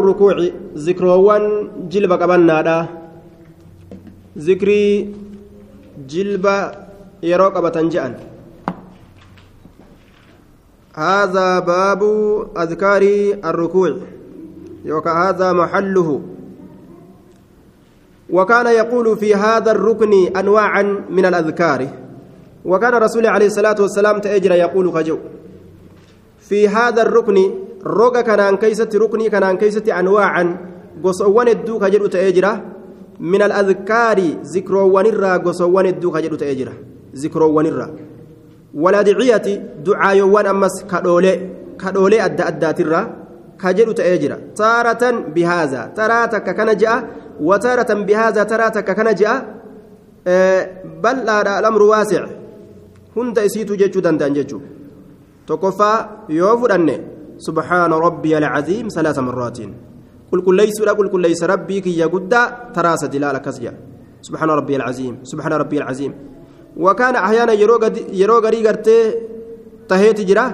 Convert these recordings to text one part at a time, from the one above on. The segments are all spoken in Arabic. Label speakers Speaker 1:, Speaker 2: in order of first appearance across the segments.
Speaker 1: الركوع ذكروان جلب قبنادا ذكري جلب يرو قبتن جأن هذا باب أذكار الركوع يوكا هذا محله وكان يقول في هذا الركن أنواعا من الأذكار وكان رسول عليه الصلاة والسلام تأجر يقول خجو في هذا الركن roga kanaan keeysatti ruknii kanaan keeysatti anwaacan gosowwan hedduu ka jedhu ta'ee jira min aladkaari zikroowwanirraa gosowwan hedduu ka jedhu ta'ee jira zikroowwanirraa waladiciyati ducaayowwan ammas kadhoolee kadhoolee adda addaatirraa ka jedhu ta'ee jira taaratan bihaaza taraa takka kana je'a wataaratan bihaaza taraa takka kana je'a bal'aadha alamru waasic hunda isiitu jechuu danda'an jechuu tokkoffaa yoo fudhanne سبحان ربي العظيم ثلاث مرات. قل كل ليس لا قل كل ليس ربي كي يقدا تراس دلالة كسجا سبحان ربي العظيم سبحان ربي العظيم. وكان أحيانا يروغ ريغرتي تهيت جرا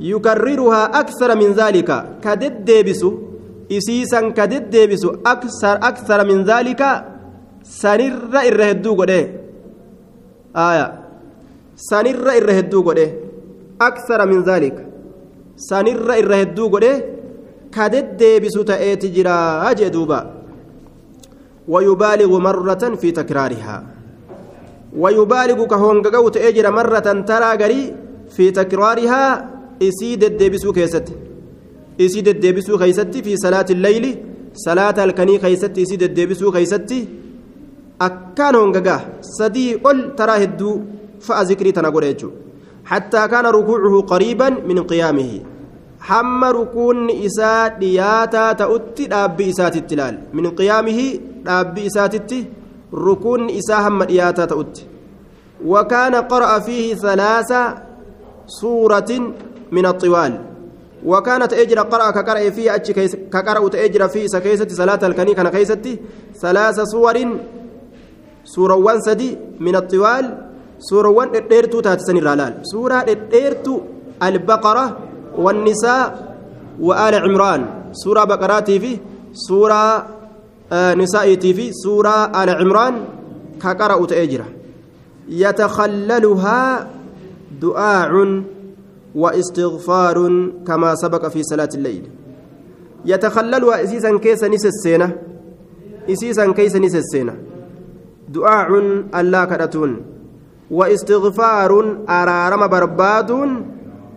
Speaker 1: يكررها أكثر من ذلك. كدد ديبسو إسيسا كدد ديبسو أكثر أكثر من ذلك. سنر إرهدو قده آية. سنر إرهدو قده أكثر من ذلك. Sanirra irra hedduu godhe ka deddeebisu ta'eeti jira jee duuba. ويبالغ مرة في تكرارها ويبالغ كهونغغو تأجر مرة ترى غري في تكرارها إسيد الدبسو كيست إسيد الدبسو كيست في صلاة الليل صلاة الكني كيست إسيد الدبسو كيست أكان هونغغا سدي قل ترى هدو فأذكري تنقل حتى كان ركوعه قريبا من قيامه حم ركون إساء دياتا تأتي داب إسات التلال من قيامه داب إسات ركون إساء هم دياتا تأتي وكان قرأ فيه ثلاث سورة من الطوال وكانت أجر قرأ كقرأ فيه أتش كقرأ تأجر فيه سكيسة صلاة الكني كان كيسة ثلاث سور سورة وانسدي من الطوال suurawwan dhedheertuu taate san irraa laal suuraa dhedheertuu aala cimraan suuraa baqaraatii fi suuraa nisaa'iitii fi suuraa aala cimraan ka qara'u ta'ee jira yatakhallaluhaa du'aacun واستغفار كما سبق في صلاة الليل يتخللها إسيسا كيسا نسسينة إسيسا كيسا نسسينة دعاء الله كرتون واستغفار أرارم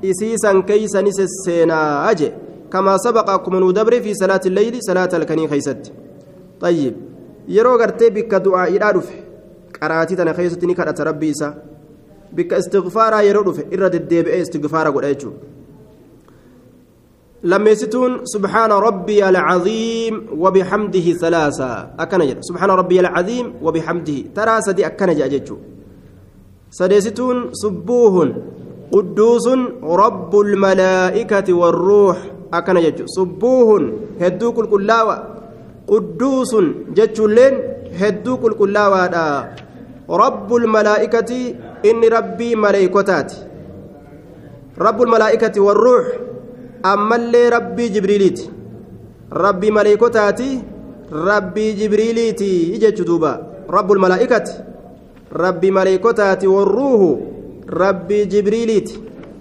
Speaker 1: برباد إسيسا كيسا نسسينا أجي كما سبقكم ندبر في صلاة الليل صلاة الكني خيست طيب يرو غرتي بك دعاء إلى رفع قراتي تنا خيستني كرات ربي إسا بك استغفارا يرو رفع إرد الديب استغفارا قد أيجو لما يستون سبحان ربي العظيم وبحمده ثلاثة أكنجر سبحان ربي العظيم وبحمده ترى سدي أكنجر أججو سديستون سبوه قدوس رب الملائكة والروح أكن جج سبوه هدو كل كلاوة قدوس جج لين هدو كل كلاوة رب الملائكة إن ربي ملائكتات رب الملائكة والروح أما اللي ربي جبريليت ربي ملائكتاتي ربي جبريليتي دوبا رب الملائكة ربي ملائكتات والروح ربي جبريليت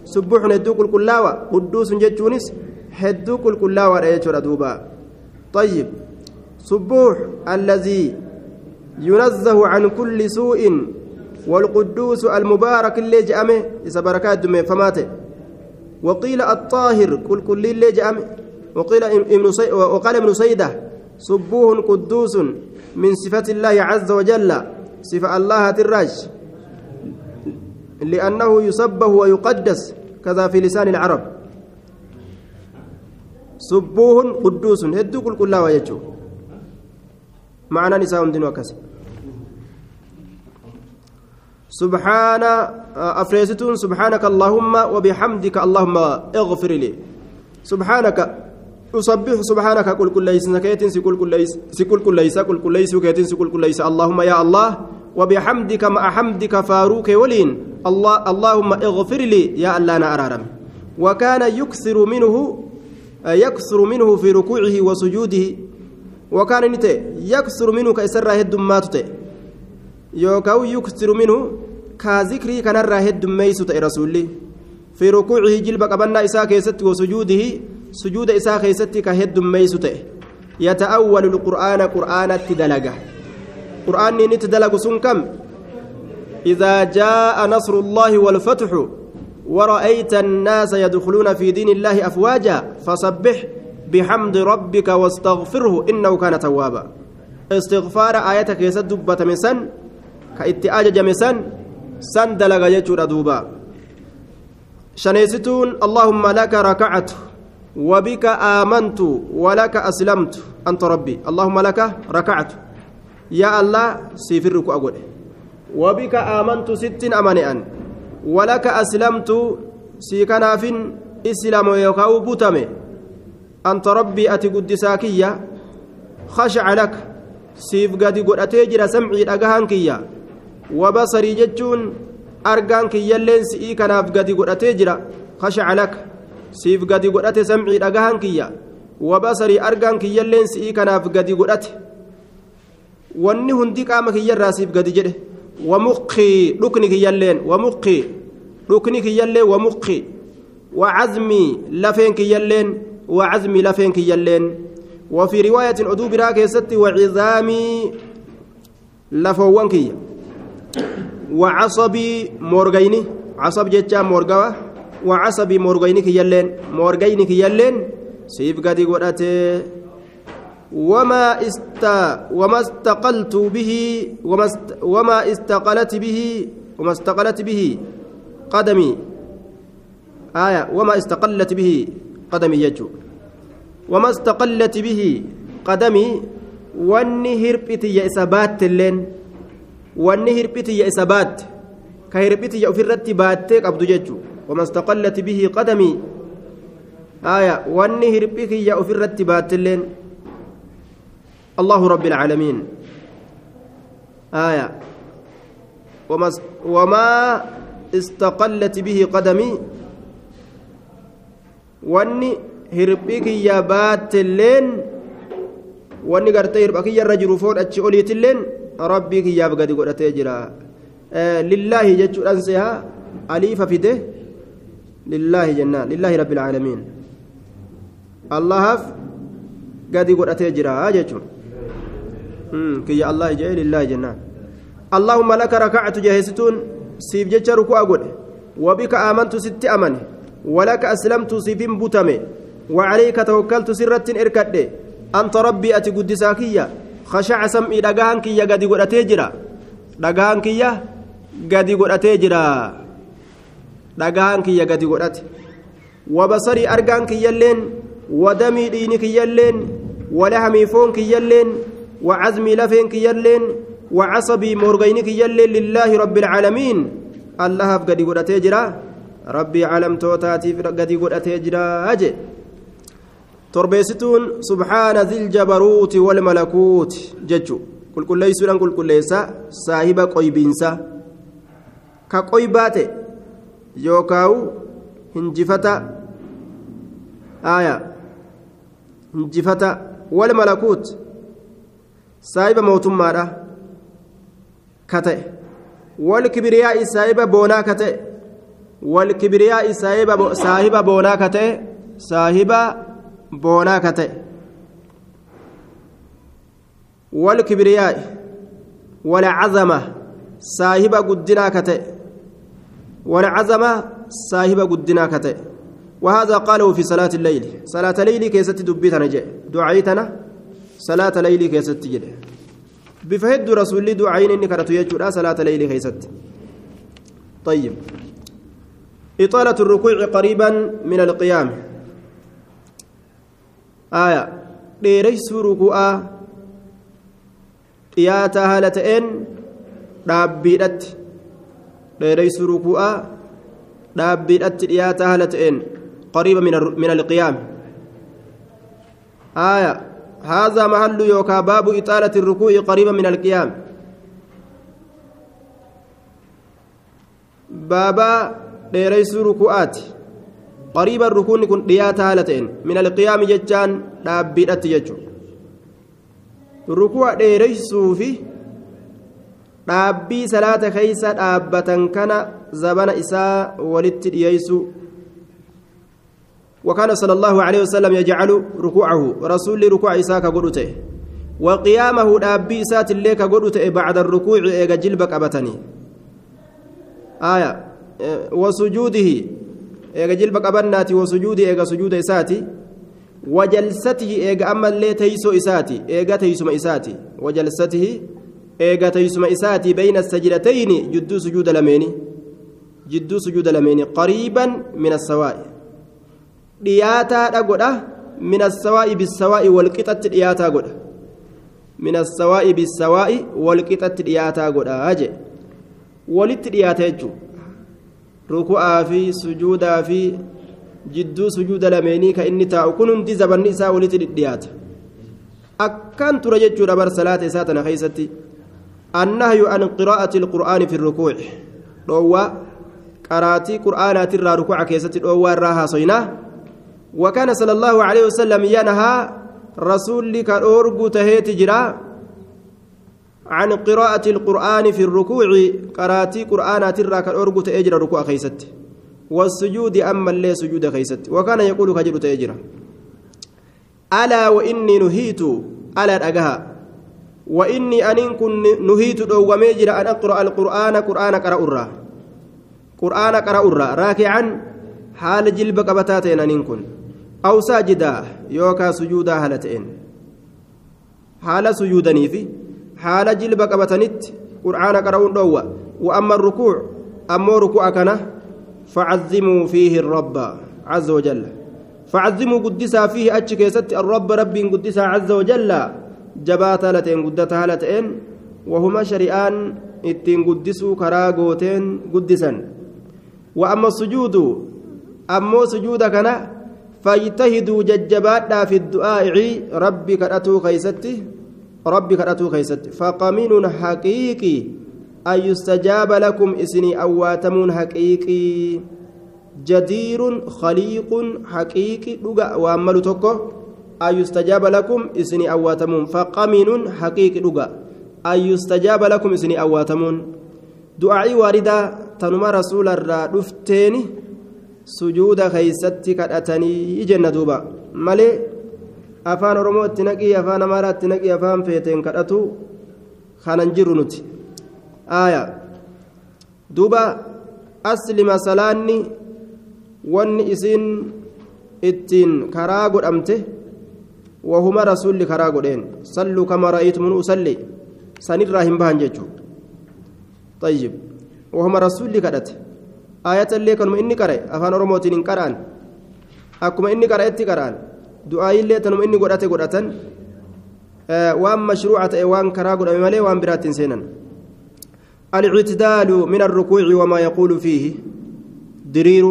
Speaker 1: سبحان هدوك الكلاوة قدوس جتونس هدوك الكلاوة رأيتنا دوبا طيب سبوح الذي ينزه عن كل سوء والقدوس المبارك اللي جأمه إذا بركات دمي فماته وقيل الطاهر كل كل اللي جأمه وقيل ابن. وقال ابن سيدة سبوه قدوس من صفة الله عز وجل صفة الله الراج لأنه يسبه ويقدس كذا في لسان العرب. سبوه قدوس هدو كل كلا ويجو. معنى نساء دين وكسب سبحان أفريستون سبحانك اللهم وبحمدك اللهم اغفر لي. سبحانك أسبح سبحانك كل كل ليس سكيت سكل كل ليس سكل كل ليس كل كل ليس سكل كل ليس. اللهم يا الله وبحمدك مع حمدك فاروك ولين. الله اللهم اغفر لي يا الله أنا أرارم. وكان يكثر منه يكثر منه في ركوعه وسجوده. وكان نتي يكثر منه كيسر هد ماتت يوكاو يكثر منه كذكري كان هد ميسوت رسولي. في ركوعه جلب قبنا إساء كيست وسجوده. سجود إساء كيست كهد ميسوت يتأول القرآن قرآن التدلقة قرآن نتدلق سنكم إذا جاء نصر الله والفتح ورأيت الناس يدخلون في دين الله أفواجا فسبح بحمد ربك واستغفره إنه كان توابا. استغفار آياتك يسد دبة مسن كإتئاج جمسن سن دلغ يجور دوبا. شنيستون اللهم لك ركعت وبك آمنت ولك أسلمت. أنت ربي. اللهم لك ركعت. يا الله سيفرك أقول. وبك آمنت ست أمانئا. ولك أسلمت سيكناف إسلام يوكاو بوتمي أنت ربي أتي قدساكية. خشع لك. سيف قد قد أتيجر سمعي أقهانكية وبصري جتشون أرقان كيالين سئي كناف قد قد أتيجر خشع لك. سيف قد قد أتي سمعي أقهانكية وبصري أرقان كيالين سئي كناف قد قد أتي. Wanni hundi qaama kiyyarraa siif gadi jedhe wamuqii dhukni kiyyalleen wamuqii dhukni kiyyalleen wamuqii wacazmii lafeen kiyyalleen وعزمي لفين كيالين وفي رواية أدو براك ستي وعظامي لفوان كي وعصبي مورغيني عصب جتشا مورغوا وعصبي مورغيني كيالين مورغيني كيالين سيف قدي قرأتي وما است وما استقلت به وما است وما استقلت به وما استقلت به قدمي. آية وما استقلت به قدمي يجو. وما استقلت به قدمي واني هربتي يا إسابات اللين واني هربتي يا إسابات كهربتي يا أفرت باتك أبدو يجو. وما استقلت به قدمي. آية واني هربتي يا أفرت بات اللين الله رب العالمين آية وما وما استقلت به قدمي gartee hirpha kiyya irra jiru foon achi oliitilleen rabbii kiyyaaf gadi godhatee jira lillaahi jechuudhaan seha aliifa fide lillaahi jennaan lillaahi rabbil caalamiin allahaaf gadi godhatee jira jechuun kiyya allahi jee lillaahi jennaan allahumma laka rakactu jeheessituun siif jecha ruku'a godhe. Wabika aamantu sitti amane. ولك أسلمت سيفين بوتامي وعليك توكلت سرة إركد أنت ربي أتي قدساكية خشع سمعي دقاهن كيا قد قد أتيجرا دقاهن كيا قد قد أتيجرا دقاهن كيا قد قد أتي وبصري أرقان كيا اللين ودمي ديني كيا اللين ولحمي فون كيا اللين وعزمي لفين كيا اللين وعصبي مورغيني كيا اللين لله رب العالمين الله قد قد أتيجرا rabbii calamtootaatiif gadi godhatee jira je torbeessituun subhaana ziljabaruuti walmalakuuti jechu qulqulleeysuudhaan qulqulleessa saahiba qoybiinsa ka qoybaate yookaawu hinjifata aya hinjifata walmalakuut saahiba mootummaadha ka ta'e walkibriyaa'i saahiba boonaa ka ta'e والكبرياء صاحب بونا كته صاحب بونا كته والكبرياء والعظمة صاحب قدنا كته والعظمة صاحب قدنا كته وهذا قاله في صلاة الليل. صلاة الليل كيست دبيتنا جاء دعيتنا. صلاة الليل كيست جده بفهد رسول دعين إني كرت يجود صلاة الليل كيست طيب إطالة الركوع قريبا من القيام آية ديريس ركوعا haala ta'een dhaabbiidhatti. Dheereysu rukuu'a. Dhaabbiidhatti dhiyaata haala ta'een. Qariiba min alqiyaam. آية هذا محل يوكا باب إطالة الركوع قريبا من القيام بابا ruku'aati qariiban rukuunni kun dhiyaata haala ta'een min alqiyaami jechaan dhaabbiidhatti jechuudha ruku'a dheereysuu fi dhaabbii salaata keeysa dhaabbatan kana zabana isaa walitti dhiyeeysu وكان صلى الله عليه وسلم يجعل ركوعه. رسول ركوع إساك قدوته وقيامه دابي إسات الليك قدوته بعد الركوع إيغا جلبك أبتني. آية. وسجوده إيغا جلبك أبناتي وسجوده إيغا سجود إساتي وجلسته إيغا أما اللي تيسو إساتي إيغا تيسو إساتي وجلسته إيغا تيسو إساتي بين السجدتين. جدو سجود لميني. جدو سجود لميني. قريبا من السواء dhiyaataadha godha. Min assawaa'i bissawaa'i walqixatti dhiyaataa godha. Min assawaa'i bissawaa'i walqixatti dhiyaataa godha je walitti dhiyaata jechuun ruku'aa fi sujuudaa fi jidduu sujuuda lameenii ka inni taa'u kun hundi zabanni isaa walitti dhidhiyaata. Akkaan tura jechuudha bar salaata isaa tana keessatti. Annahyu an qiraa'ati alqur'aani fi rukuuci dhoowwaa qaraatii qur'aanaatirraa rukuuca keessatti dhoowwaa irraa haasoynaa وكان صلى الله عليه وسلم ينهى رسول كأورغو تهيت جرا عن قراءة القرآن في الركوع قرأتي قرآن ترى كأورغو تأجر ركوع خيست. والسجود أما اللي سجود خيست. وكان يقول كجر تأجر ألا وإني نهيت ألا أجها وإني أن كن نهيت دو وميجر أن أقرأ القرآن قرآن قرأ قرآن قرأ راكعا حال جلب قبتاتين أن كن. أو ساجدا يوكا سجودا هالتين حال سجودني في حال جلب قبتنت قرآن قرؤون دوا وأما الركوع أما ركوع كان فعظموا فيه الرب عز وجل. فعظموا قدسا فيه أتشكيست الرب رب قدسا عز وجل. جبات هالتين قدتها هالتين وهما شريان ittiin guddisuu karaa gooteen guddisan wa amma sujuudu kana فاجتهدوا ججبادا في الدعاء ربي كراتو خيستي ربي كراتو خيستي فقمين حقيقي أن يستجاب لكم إسني أواتمون حقيقي. جدير خليق حقيقي لغا وأمل تكو أن يستجاب لكم إسني أواتمون فقمين حقيقي لغا أن يستجاب لكم إسني أواتمون دعائي واردة تنمى رسول الرادفتين sujuuda keeysatti kadhatanii jenna duuba malee afaan oromoo itti naqii afaan amaaraa itti naqii afaan feeteen kadhatu kanan jiru nuti aaya duuba aslima salaanni wanni isiin ittiin karaa godhamte wahuma rasulli karaa godheen salluu kama ra'aytumun usalli sanirraa hin bahan jechuu طيب وهم رسولي كدت ayatallee kanuma inni qara'e afaan oromootiin hin qara'an akkuma inni qara'etti qara'an du'aayillee tanuma inni godhate godhatan waan mashruuca ta'e waan karaa godhame malee waan biraatti hin seenan الاعتدال من الركوع وما يقول فيه درير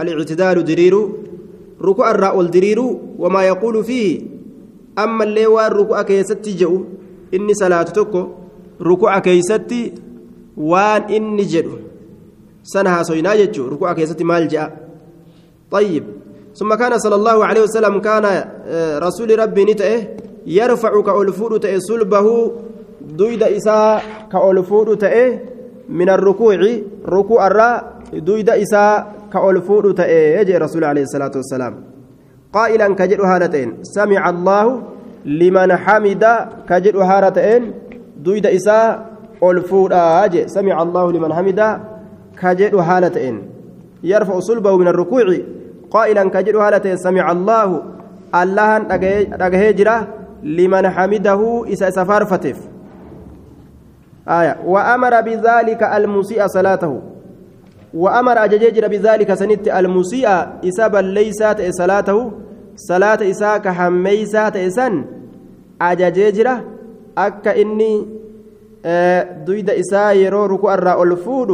Speaker 1: الاعتدال درير ركوع الراء والدرير وما يقول فيه أما اللي والركوع كيستي جو إني صلاة تكو ركوع كيستي وان إني جدو سنها سوينا يجو ركوع كيستي مال جاء. طيب ثم كان صلى الله عليه وسلم كان رسول ربي نتئه يرفع كأولفود تئه صلبه دويد إساء كأولفود تئه من الركوع ركوع الراء دويد إساء كأولفود تئه يجي رسول عليه الصلاة والسلام. قائلا كجر هالتين سمع الله لمن حمد كجر هالتين دويد إساء أولفود أجي سمع الله لمن حمد كجر هالتين يرفع صلبه من الركوع. قائلا كجر هالتين سمع الله. الله أجهي جرا لمن حمده. إسا سفار فتف آية. وأمر بذلك المسيء صلاته. وأمر أججر بذلك سنت المسيء. إسابا ليست صلاته. صلاة إساك حميسات إسان أججر أكا إني دويد إسا يرو ركوع الراء الفود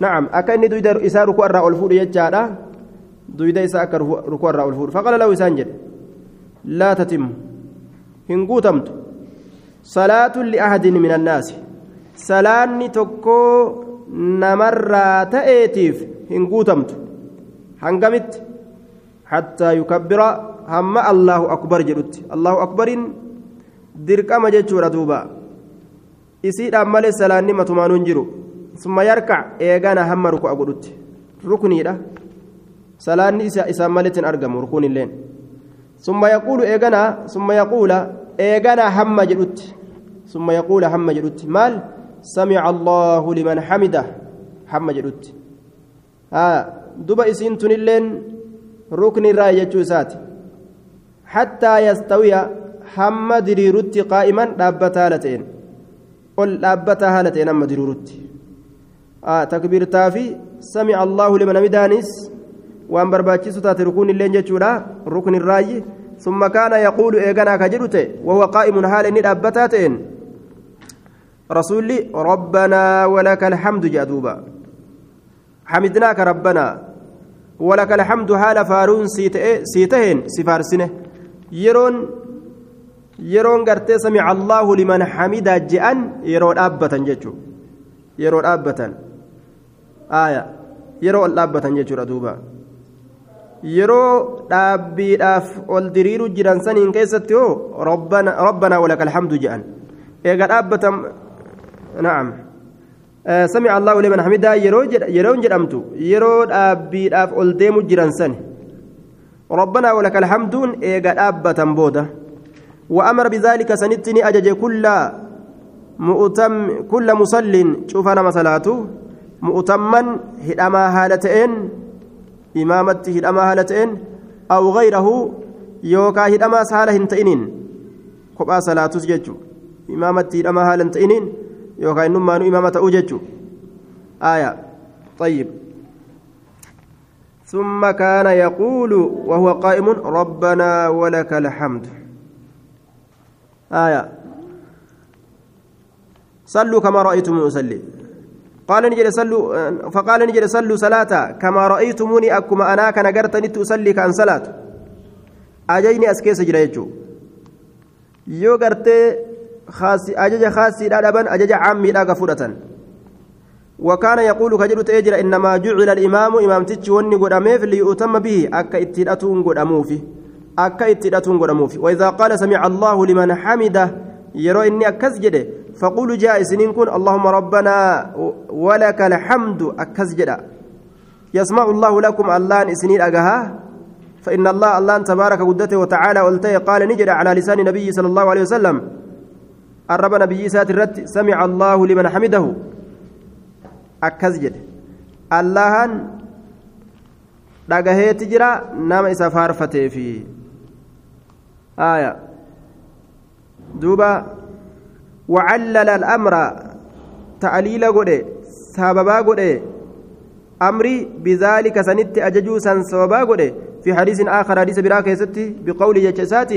Speaker 1: نعم أكا إني دويد إسا ركوع الراء الفود يجارة دويد إسا أكا ركوع الراء الفود فقال له إسانجد لا تتم هنقوتمت صلاة لأحد من الناس salaanni tokko namarraa ta'eetiif hin guutamtu. هنقمت حتى يكبر هم الله أكبر جلت الله أكبر dirqama jechuudha duuba. Isiidhaan malee salaanni matumaanuun jiru. Hamma ruku'a godhutti rukniidha salaanni isaan maleetiin argamu rukuun illeen summa yaquulu eegana summa yaquula eegana hamma jedhutti summa yaquula hamma jedhutti maal samica allahu liman xamida hamma jedhutti duba isiin tunilleen rukni irraa jechuu isaati hattaa yastawiya hamma diriirutti qaa'iman dhaabbataa haala ta'een ol dhaabbataa haala ta'een hamma diriirutti takbiirtaa fi samica allahu liman hamidaanis waan barbaachisu taate rukuun illeen jechuudha rukni irraayyi ثم كان يقول إيغانا كجدت وهو قائم حال إني أبتاتين رسولي ربنا ولك الحمد جادوبا حمدناك ربنا ولك الحمد حال فارون سيتهن سفارسنه يرون yeroon gartee samica allaahu liman xamidaa je'an yeroo dhaabbatan jechuu yeroo dhaabbatan aaya yeroo ol dhaabbatan jechuudha duuba yeroo dhaabbiidhaaf ol diriiru jiran saniin keessatti hoo rabbanaa walaka alhamdu je'an eega dhaabbatan na'am samica allaahu liman xamidaa yeroon jedhamtu yeroo dhaabbiidhaaf ol deemu jiran sani rabbanaa walaka alhamduun eega dhaabbatan booda وأمر بذلك سنتني أجج كل مؤتم كل مصل شوف أنا مسلاته مؤتما هدما هالتين إمامته هدما هالتين أو غيره يوكا هدما سهالة هنتئنين كبا صلاة ججو إمامته هدما هالتئنين يوكا إنما إمامة أوججو. آية. طيب. ثم كان يقول وهو قائم ربنا ولك الحمد. آية. صلوا كما رأيتم أصلي قال نجد صلوا فقال نجد صلوا صلاة كما رأيتموني أكما أنا كان قرتني تصلي كأن صلاة أجيني أسكيس جريجو yoo gartee ajaja khaasiidha dhaban ajaja caammiidha gafudhatan وكان يقول كجرت أجر إنما جعل الإمام إمام تتش وني قدامه ليؤتم به قدامه فيه akka itti hidhatuun godhamuufi وإذا قال سمع الله لمن حمده يرى إني أكز جده فقولوا جاء سنين اللهم ربنا ولك الحمد أكز جده يسمع الله لكم الله سنين أجها فإن الله الله تبارك قدته وتعالى قلته قال نجد على لسان النبي صلى الله عليه وسلم. الرب نبي سات الرد سمع الله لمن حمده. أكز جده الله dhagaheeti jira nama isa faarfatee fi آية. دوبا وعلل الأمر تعليل قد سببا قد أمري بذلك سنت أججو سن سببا قد في حديث آخر حديث براك ستي بقول جتشسات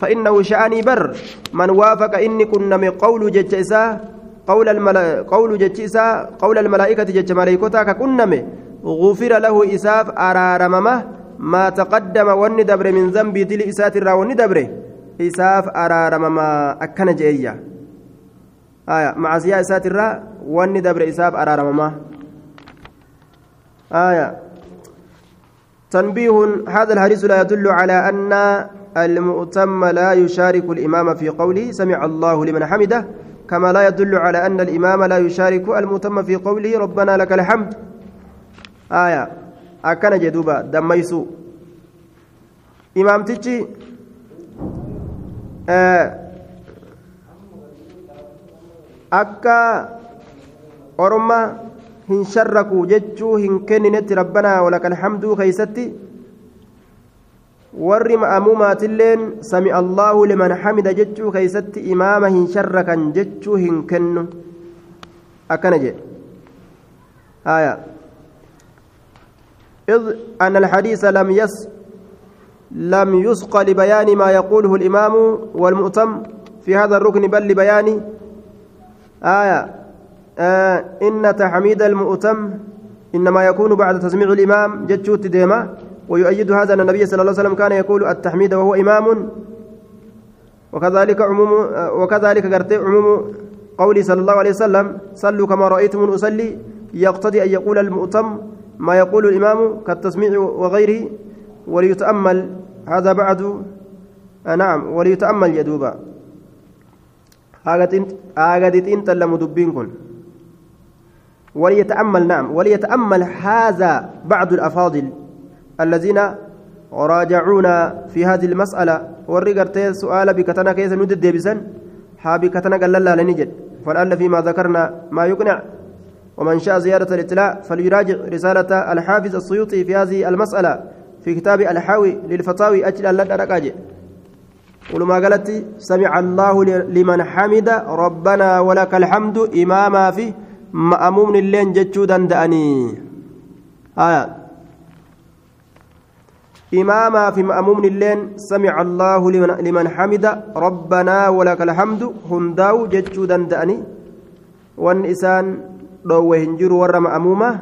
Speaker 1: فإنه شأني بر. من وافق إني كنا من قول جتشسا قول الملا قول جتشسا قول الملائكة جتش ملائكتا ككنم غفر له إساف أرارممه. ما تقدم وني دبر من ذنبي دل إسات الرا وني دبر. إساف أرارم ما أكن جئيا. إسات الرا وني دبر إساف أرارم ما آية تنبيه هذا الحديث لا يدل على أن المؤتم لا يشارك الإمام في قوله سمع الله لمن حمده كما لا يدل على أن الإمام لا يشارك المؤتم في قوله ربنا لك الحمد. آية akkana jee duuba dammaysu imaamtichi akka orma hin sharraku jechuu hin kenninetti rabbanaa walakal hamduu keeysatti warri ma'amumaatilleen sami allaahu liman hamida jechuu keeysatti imaama hin sharrakan jechuu hin kennu akkana jedhe aya إذ أن الحديث لم يس لم يسق لبيان ما يقوله الإمام والمؤتم في هذا الركن بل لبيان آية آه إن تحميد المؤتم إنما يكون بعد تسميع الإمام جتشوت ديما ويؤيد هذا أن النبي صلى الله عليه وسلم كان يقول التحميد وهو إمام. وكذلك عموم وكذلك قرت عموم قولي صلى الله عليه وسلم صلوا كما رأيتم أصلي يقتضي أن يقول المؤتم ما يقول الإمام كالتسميع وغيره وليتأمل هذا بعد آه نعم وليتأمل يدوبا آغادتين تلم دبين كن وليتأمل نعم. وليتأمل هذا بعض الأفاضل الذين راجعونا في هذه المسألة. ورقرت سؤال بكتنا كيس ندد ديبسا ها بكتنا قال لا لنجد فلعل فيما ذكرنا ما يقنع. ومن شاء زيادة الاطلاع فليراجع رسالة الحافظ السيوطي في هذه المسألة في كتاب الحاوي للفتاوي أجل أن لا ولما قالت سمع الله لمن حمد ربنا ولك الحمد إماما في مأموم اللين جتشو دندأني. آية. إماما في مأموم اللين سمع الله لمن, لمن حمد ربنا ولك الحمد هنداو جتشو دندأني. وان إسان dhoowwe hin jiru warra ma'amuuma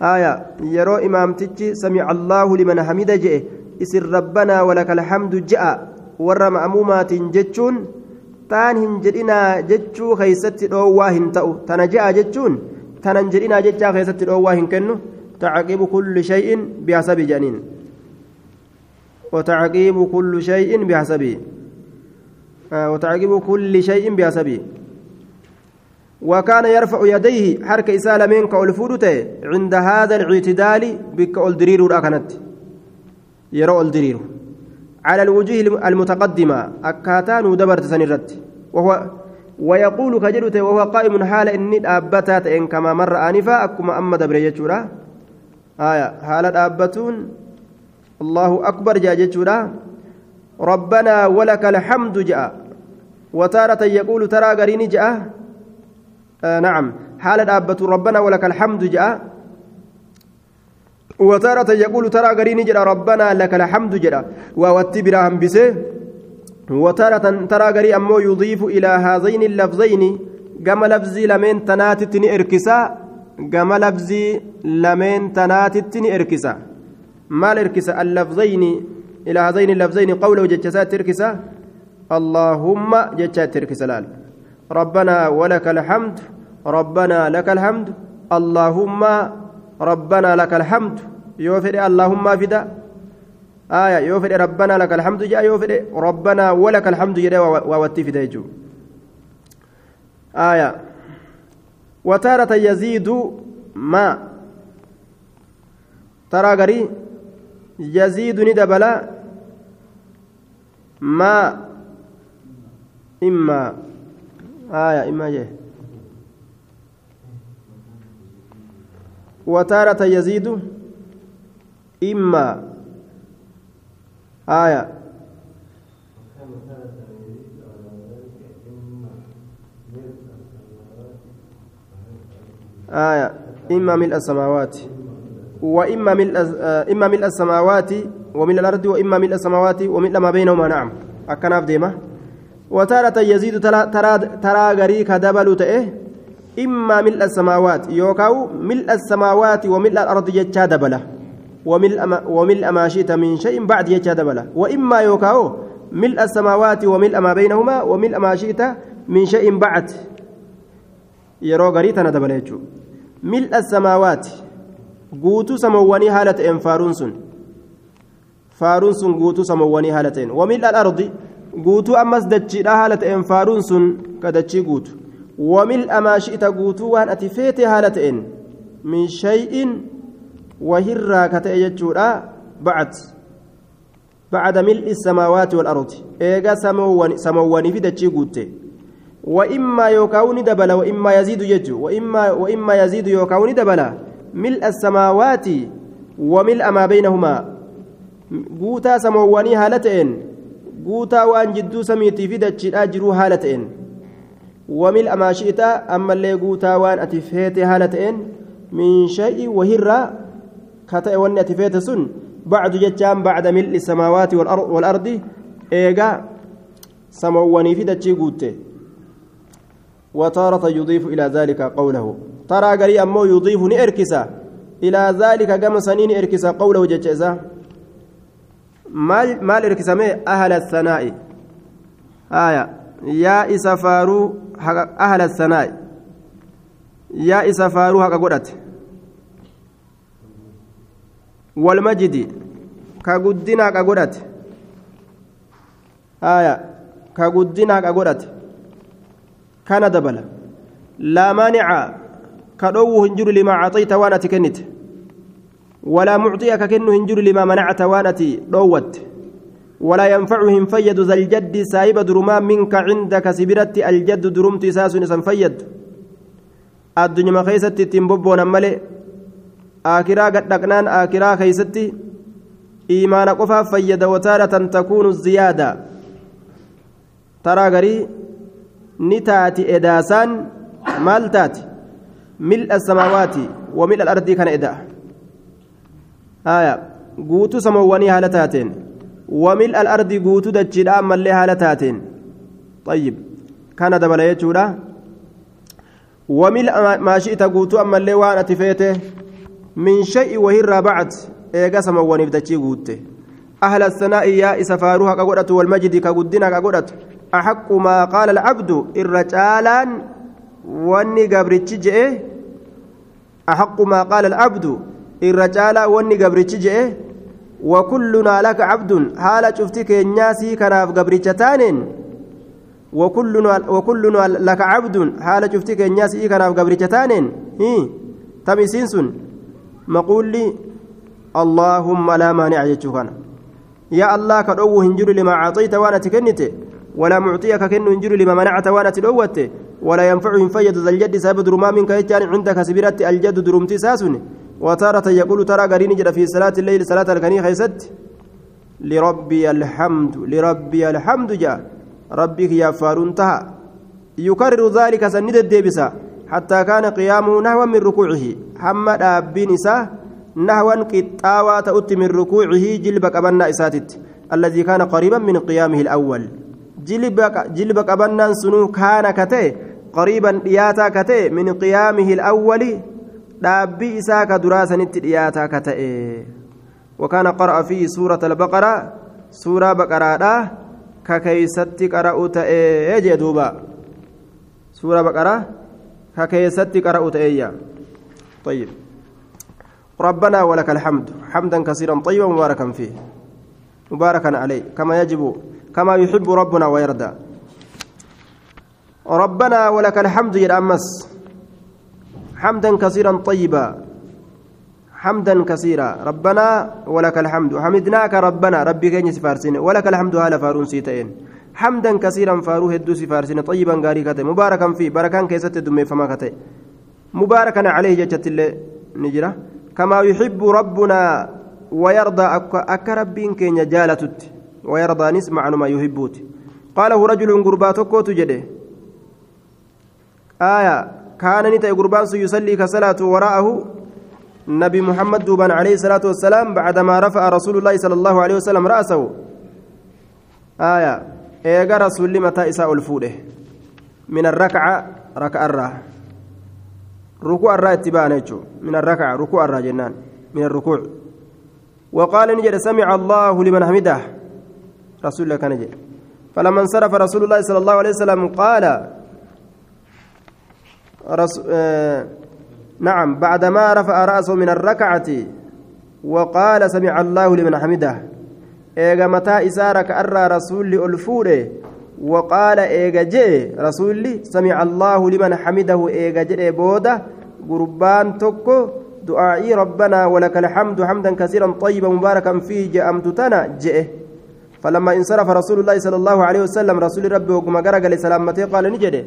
Speaker 1: haya yeroo imaamtichi samica allaahu liman hamida je'e isin rabbanaa walaka alhamdu je'a warra ma'amuumaatiin jechuun taan hin jedhinaa jechuu keeysatti dhoowwaa hin ta'u tana je'a jechuun tanan jedhinaa jechaa keessatti dhoowwaa hin kennu تعقيب كل شيء بحسب جنين وتعقيب كل شيء بحسبه آه وتعقيب كل شيء بحسبه وكان يرفع يديه حركة إسالة من كأولفودته عند هذا الاعتدال بك أولدرير أكنت يرى أولدرير على الوجوه المتقدمة أكاتان ودبرت سنرت. وهو ويقول كجلته وهو قائم حال إني أبتات إن كما مر آنفا أكما أما دبر آية حال أبتون الله أكبر جاء ربنا ولك الحمد جاء. وتارة يقول ترى قريني جاء. آه نعم. حال دابة ربنا ولك الحمد جاء. وتارة يقول ترى قريني جرى ربنا لك الحمد جرى. ووتبرا بسه وتارة ترى قري أمو يضيف إلى هذين اللفظين. قام لفظي لمن تناتتني إركسا. قام لفظي لمن تناتتني إركسا. ما الإركسا اللفظين. إلى هذين اللفظين قوله جتشسات إركسا. اللهم جتشات إركسا ربنا ولك الحمد. ربنا لك الحمد. اللهم ربنا لك الحمد. يوفر اللهم فدا. آية يوفر ربنا لك الحمد جاء يوفر ربنا ولك الحمد جاء ووتي فدا يجو آية. وتارة يزيد ما. ترى قري يزيد ندبلا. ما. إما. آية إما جه وتارة يزيد إما آية. آية. إما ملء السماوات وإما ملء إما ملء السماوات وملء الأرض وإما ملء السماوات وملء ما بينهما. نعم. أكناف ديمه وتارة يزيد ترى ترى غريك دبل تئه إما ملء السماوات يوكاو ملء السماوات وملء الأرض يجا دبله وملء ما وملء ما شئت من شيء بعد يجا دبله وإما يوكاو ملء السماوات وملء ما بينهما وملء ما شئت من شيء بعد. يرو غريتنا دبله ملء السماوات guutuu samawwanii haala ta'een faaruun sun faaruun sun guutuu samawwanii haala ta'een wamil al-ardi guutuu ammas dachiidha haala ta'een ati feete haala ta'een min shay'in wahirraa ka ta'e jechuudha bacad bacda mil'i samaawaati والأرض إيجا سمواني في دتشي قوتي وإما يوكاون دبلا وإما يزيد يجو وإما وإما يزيد يوكاون دبلا ملء السماوات وملء ما بينهما قوتا سمواني هالتين guutaa waan jidduu samiitii fi dachiidhaa jiruu haala shi'ita ammallee guutaa waan ati feete haala ta'een min shay'i wahirraa ka ta'e wanni ati feete sun bacdu jechaan bacda mil'i samaawaati walardi eegaa samawwanii fi dachii guutte وتارة يضيف إلى ذلك قوله ترى قري أمو يضيف نئركسا إلى ذلك كما سنين إركسا قوله جتشزا maal maal hirkisame ahla sanaa'i haya ka guddinaa ka godhate haya ka guddinaa ka godhate kana dabala laa maanica ka dhowwu hin jiru limaa caxayta waan ati kennite walaa mucxiya ka kennu hin jiru limaa manacta waan ati dhoowwatte ولا ينفع هم فيد ذا الجد سايب درما منك عندك سبرت الجد درمت ساس نسن فيد الدنيا ما خيست تنبوبون ملئ آكرا قد نقنان آكرا خيستي إيمان قفا فيد وتارة تكون الزيادة. ترى غري نتاتي إداسان مالتات. ملء السماوات وملء الأرض كان إدا آية قوتو سمواني هالتاتين وملء الأرض قوتو دجلا ملي هالتاتين طيب كان دبل يجولا وملء ما شئت قوتو أما اللي وأنا تفيته من شيء وهر بعد إيقا سمواني بدجي قوته. أهل الثناء يا إسفاروها كقدرة والمجد كقدنا كقدرة أحق ما قال العبد الرجالان واني قبرتش جئه أحق ما قال العبد الرجال واني قبرتش جئه وكلنا لك عبد. حال شفتك الناسي كناف قبرتشتان وكلنا وكلنا لك عبد. حال شفتك الناسي كناف قبرتشتان هي تمسينسون مقول لي اللهم لا مانع يجوكنا. يا الله كدو هنجر لما أعطيت وأنا تكنت ولا معطيك كن هنجر لما منعت وأنا تدوت ولا ينفع فيد ذا الجد سبب درما منك عندك سبيرت الجد درمتي ساسن وتارة يقول ترى قرين جد في صلاة الليل صلاة الكني خيست. لربي الحمد لربي الحمد جاء. ربك يا فارنتها يكرر ذلك سند الديبسة. حتى كان قيامه نحو من ركوعه. حمد أبين إساه نحوا قطاوة تؤتي من ركوعه جلبك أبنا إساتت الذي كان قريبا من قيامه الأول. جلبك جلبك أبنا سنو كان كتي قريبا دياتا كتي من قيامه الأول دابي إساك دراسة دياتا كتي وكان قرأ فيه سورة البقرة سورة بقرة ككيست قرأ تأي دوبا سورة بقرة ككيست قرأ تأي طيب ربنا ولك الحمد حمدا كثيرا طيبا مباركا فيه مباركا عليه كما يجب كما يحب ربنا ويرضى ربنا ولك الحمد يا أمس حمدا كثيرا طيبا. حمدا كثيرا. ربنا ولك الحمد. حمدناك ربنا. ربي كين سفارسين. ولك الحمد هذا فارون سيتين. حمدا كثيرا فاروه الدو سفارسين. طيبا غاري كته مباركا فيه. بركان كيست دمي فما كته مباركا عليه جت نجرة كما يحب ربنا ويرضى. أك ربين كين جالتت ويرضى نسمع ما يحبوت. قاله رجل قرباتك تجده آية. كان نتا قربان يصلي كصلاة وراءه نبي محمد دوبان عليه الصلاة والسلام بعدما رفع رسول الله صلى الله عليه وسلم رأسه. آية. إيجا رسول متى إساء الفوده. من الركعة ركع الراه ركوع الراه اتباعنا من الركعة ركوع الراه جنان. من الركوع. وقال نجد سمع الله لمن حمده. رسول الله كان فلما انصرف رسول الله صلى الله عليه وسلم قال. نعم بعدما رفع رأسه من الركعة وقال سمع الله لمن حمده. إيغا متى إسارك أرى رسول ألفوره وقال إيغا جي رسول سمع الله لمن حمده. إيغا جي بوده قربان توكو دعائي ربنا ولك الحمد حمدا كثيرا طيبا مباركا فيه جاءمت تنا جئه فلما انصرف رسول الله صلى الله عليه وسلم رسول ربي وقم قرق لسلامته قال نجده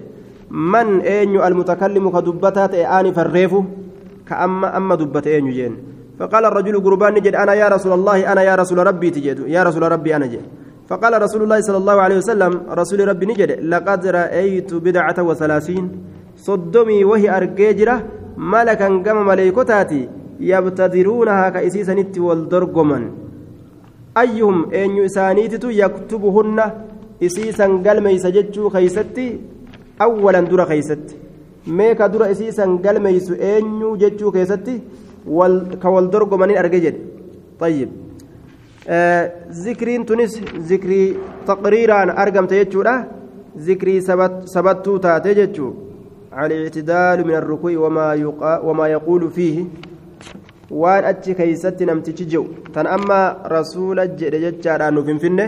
Speaker 1: من أين المتكلم كدبتات آني فريفو؟ كأما أما دبت أين جين؟ فقال الرجل قربان نجد أنا يا رسول الله أنا يا رسول ربي تجد. يا رسول ربي أنا جد. فقال رسول الله صلى الله عليه وسلم رسول ربي نجد لقد رأيت بدعة وثلاثين. صدمي وهي أرجيجرة ملكا قم مليكتاتي يبتدرونها كإسيسنت والدرقمن أيهم أن يسانيتت يكتبهن؟ إسيسا قلميس جتشو خيستي أولا درا خيستي meeka dura isiisan galmeeysu eenyu jechuu keessatti ka wal dorgomanii arge jedhe طيب zikriin tunis zikrii taqriiraan argamte jechuudha zikrii sabattuu taate jechuu الاعتدال من الركوع وما, وما يقول فيه namtichi jiru tan amma rasuula jedhe jechaadhaan nuuf hin finne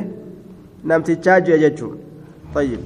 Speaker 1: namtichaa ji'a jechuu طيب